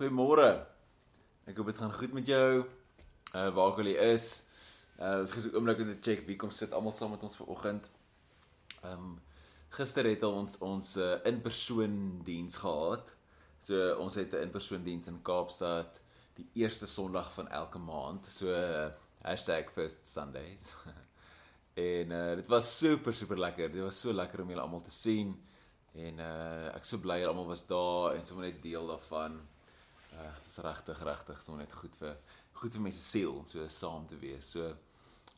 Goeiemôre. Ek hoop dit gaan goed met jou. Uh waar ook al jy is. Uh ons gesoek oomblik om te check wie kom sit almal saam met ons vanoggend. Um gister het ons ons uh, in-persoon diens gehad. So ons het 'n in-persoon diens in Kaapstad die eerste Sondag van elke maand. So uh, #first Sundays. en uh dit was super super lekker. Dit was so lekker om julle almal te sien. En uh ek so bly almal was daar en sommer net deel daarvan. Uh dis regtig regtig sommer net goed vir goed vir mense siel om so saam te wees. So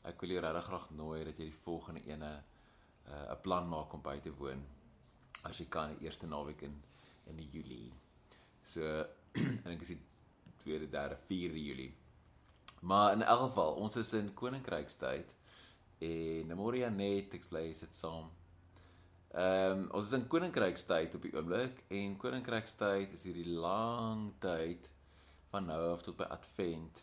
ek wil jou regtig graag nooi dat jy die volgende ene uh 'n plan maak om by te woon as jy kan die eerste naweek in in die Julie. So en ek is die tweede, derde, vierde Julie. Maar in elk geval, ons is in koninkrykstyd en Moria net explain dit saam. Ehm um, ons is in koninkrykstyd op die oomblik en koninkrykstyd is hierdie lang tyd van nou af tot by advent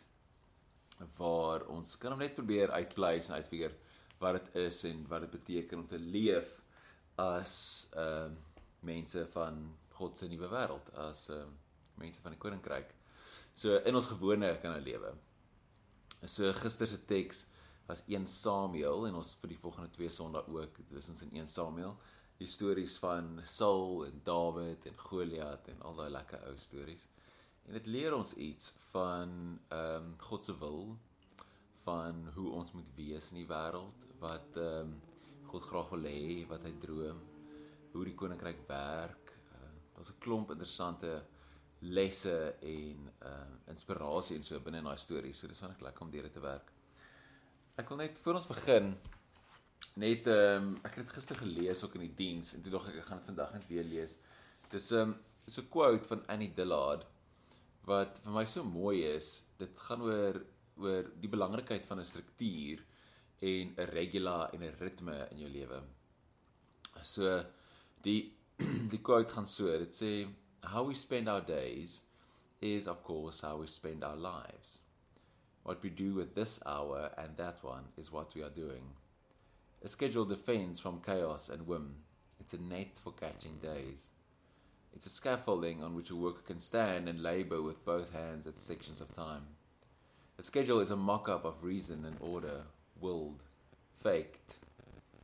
waar ons kan net probeer uitpleis en uitfigure wat dit is en wat dit beteken om te leef as ehm uh, mense van God se nuwe wêreld as ehm uh, mense van die koninkryk. So in ons gewone kan ons lewe. So gister se teks was 1 Samuel en ons vir die volgende twee Sondae ook, dit is ons in 1 Samuel stories van Saul en Dawid en Goliat en al daai lekker ou stories. En dit leer ons iets van ehm um, God se wil van hoe ons moet wees in die wêreld, wat ehm um, God graag wil hê, wat hy droom, hoe die koninkryk werk. Uh, Daar's 'n klomp interessante lesse en ehm uh, inspirasie en so binne in daai stories. So dis baie lekker om dit te werk. Ek wil net voor ons begin net ehm um, ek het dit gister gelees ook in die diens en toe dog ek ek gaan dit vandag net weer lees. Dis ehm um, so 'n quote van Annie Dillard wat vir my so mooi is. Dit gaan oor oor die belangrikheid van 'n struktuur en 'n regula en 'n ritme in jou lewe. So die die quote gaan so, dit sê how we spend our days is of course how we spend our lives. What we do with this hour and that one is what we are doing. A schedule defends from chaos and whim. It's a net for catching days. It's a scaffolding on which a worker can stand and labor with both hands at sections of time. A schedule is a mock up of reason and order, willed, faked,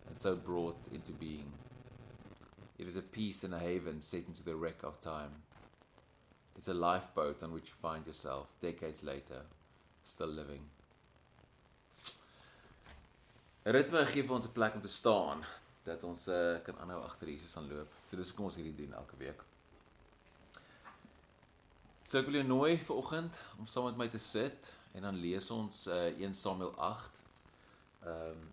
and so brought into being. It is a peace and a haven set into the wreck of time. It's a lifeboat on which you find yourself decades later, still living. Ritme gee vir ons 'n plek om te staan dat ons uh, kan aanhou agter Jesus aan loop. So dis kom ons hierdie doen elke week. So ek wil jou nooi vir oggend om saam met my te sit en dan lees ons uh, 1 Samuel 8. Ehm um,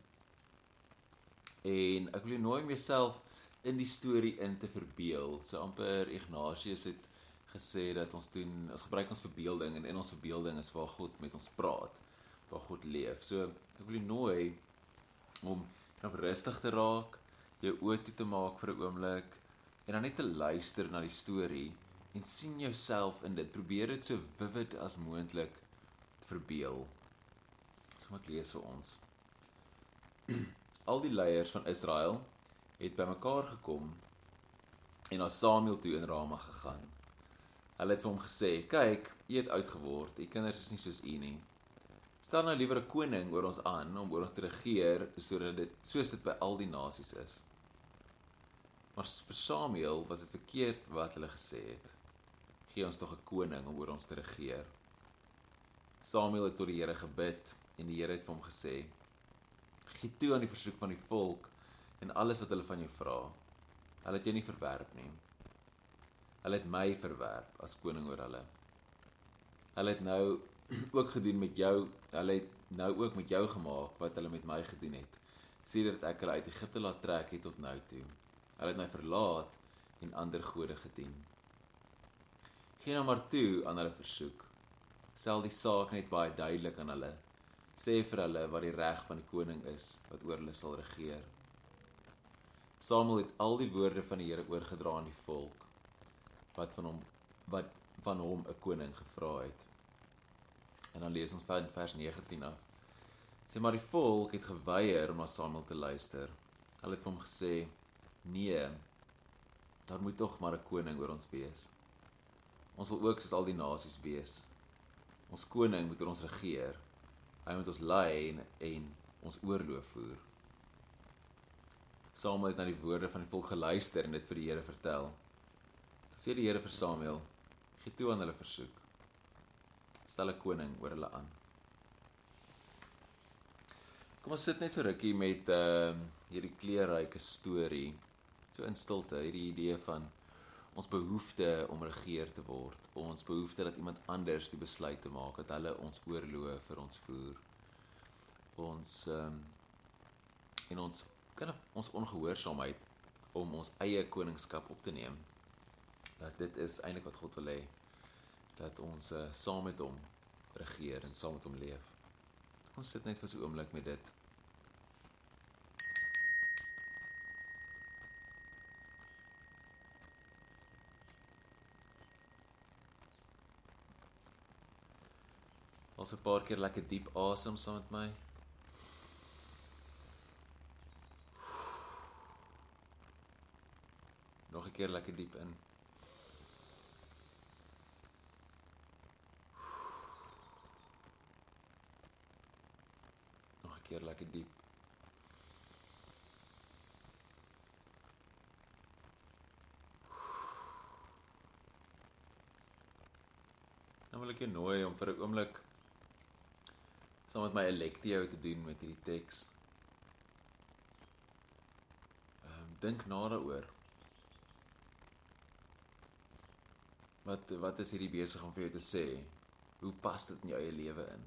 en ek wil jou nooi om jouself in die storie in te verbeel. So amper Ignatius het gesê dat ons doen ons gebruik ons verbeelding en in ons verbeelding is waar God met ons praat, waar God leef. So ek wil jou nooi om knap rustig te raak, jou oë toe te maak vir 'n oomblik en dan net te luister na die storie en sien jouself in dit. Probeer dit so vivid as moontlik verbeel. So moet lees vir ons. Al die leiers van Israel het bymekaar gekom en na Samuel toe in Rama gegaan. Hulle het vir hom gesê: "Kyk, u het oud geword. U kinders is nie soos u nie. Stel nou liewer 'n koning oor ons aan om oor ons te regeer sodat dit soos dit by al die nasies is. Maar vir Samuel was dit verkeerd wat hulle gesê het. Gee ons tog 'n koning om oor ons te regeer. Samuel het tot die Here gebid en die Here het vir hom gesê: "Gee toe aan die versoek van die volk en alles wat hulle van jou vra. Hulle het jou nie verwerp nie. Hulle het my verwerp as koning oor hulle. Hulle het nou ook gedoen met jou. Hulle het nou ook met jou gemaak wat hulle met my gedoen het. Sedert ek hulle uit Egipte laat trek het tot nou toe. Hulle het my verlaat en ander gode gedien. Geen nou maar toe aan hulle versoek. Stel die saak net baie duidelik aan hulle. Sê vir hulle wat die reg van die koning is wat oor hulle sal regeer. Samuel het al die woorde van die Here oorgedra aan die volk wat van hom wat van hom 'n koning gevra het. En dan lees ons van vers 19 af. Sê maar die volk het geweier om na Samuel te luister. Hulle het vir hom gesê: "Nee, daar moet tog maar 'n koning oor ons wees." Ons wil ook soos al die nasies wees. Ons koning moet oor ons regeer. Hy moet ons lei en, en ons oorloof voer. Samuel het na die woorde van die volk geluister en dit vir die Here vertel. Toe sê die Here vir Samuel: "Gee toe aan hulle versoek. Stel 'n koning oor hulle aan." Kom ons sit net so rukkie met ehm uh, hierdie kleurryke storie. So in stilte, hierdie idee van ons behoefte om regeer te word, ons behoefte dat iemand anders die besluit te maak, dat hulle ons oorloof vir ons voer. Ons ehm um, en ons kan ons ongehoorsaamheid om ons eie koningskap op te neem. Dat dit is eintlik wat God wil hê dat ons uh, saam met hom regeer en saam met hom leef. Ons sit net vir so 'n oomblik met dit. Ons 'n paar keer lekker diep asem saam met my. Nog 'n keer lekker diep in. Keer lekker diep. Nou wil ek jou nooi om vir 'n oomblik saam met my 'n lectio te doen met hierdie teks. Ehm um, dink na daaroor. Wat wat is hierdie besig om vir jou te sê? Hoe pas dit in jou eie lewe in?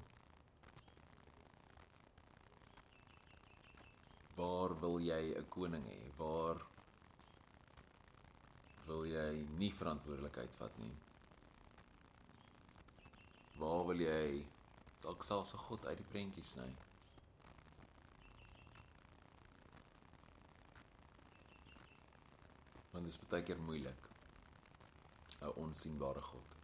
Waar wil jy 'n koning hê? Waar wil jy nie verantwoordelikheid vat nie? Waar wil jy dalk selfs 'n God uit die prentjie sny? Want dit is baie keer moeilik. 'n onsigbare God.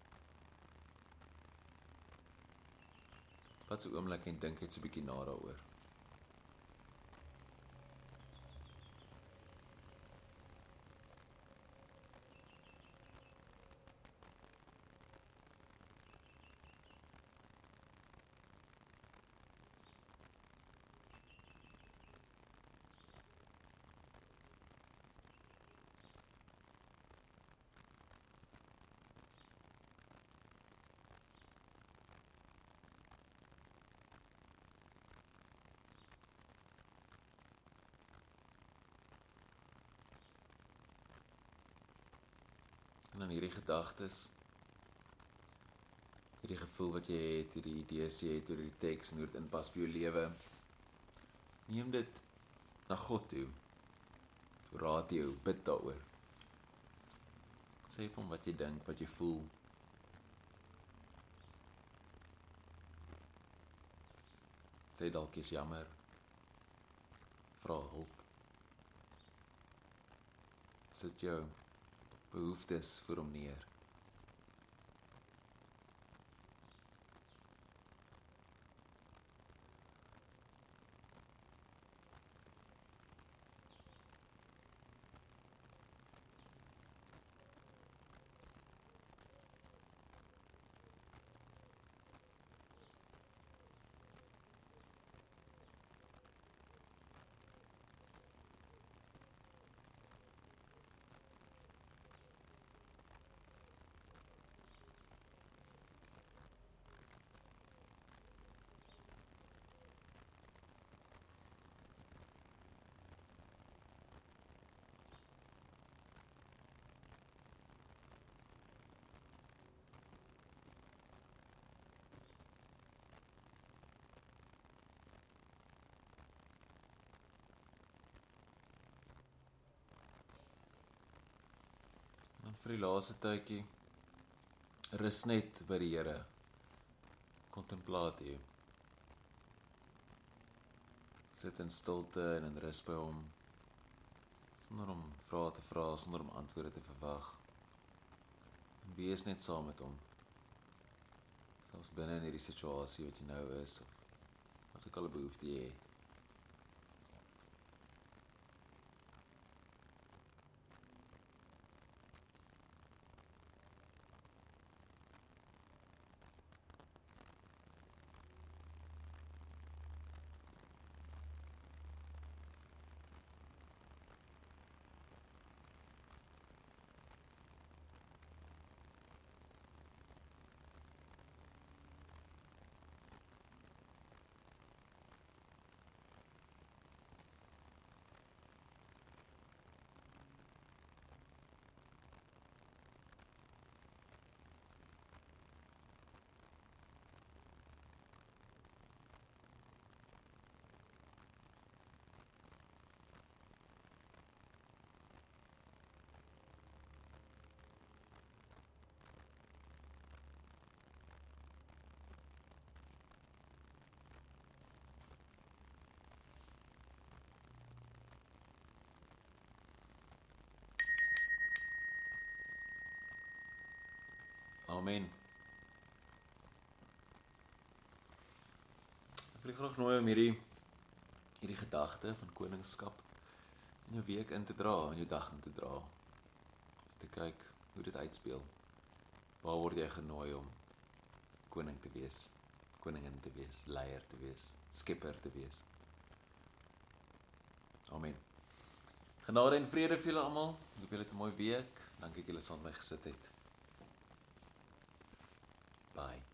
Wat so oomblik en dink net so 'n bietjie na daaroor. Dan hierdie gedagtes hierdie gevoel wat jy het, hierdie idees jy het oor die teks en hoe dit inpas by jou lewe. Neem dit na God toe. Toe raad jy, bid daaroor. Sê vir hom wat jy dink, wat jy voel. Sê dalk jy's jammer. Vra hulp. Sit jou behoeftes vir hom neer. Vir die laaste tydjie rus net by die Here. Kontemplaat hier. Sit in stilte en in rus by hom sonder om vrae te vra, sonder om antwoorde te verwag. En wees net saam met hom. Selfs binne in hierdie situasie wat jy nou is of wat ook al 'n behoefte jy het. Amen. Ek wil graag nooi om hierdie hierdie gedagte van koningskap in jou week in te dra, in jou dag in te dra. Te kyk hoe dit uitspeel. Waar word jy genooi om koning te wees, koningin te wees, leier te wees, skepper te wees? Amen. Genade en vrede vir julle almal. Ek hoop julle het 'n mooi week. Dankie dat julle saam met my gesit het. Bye.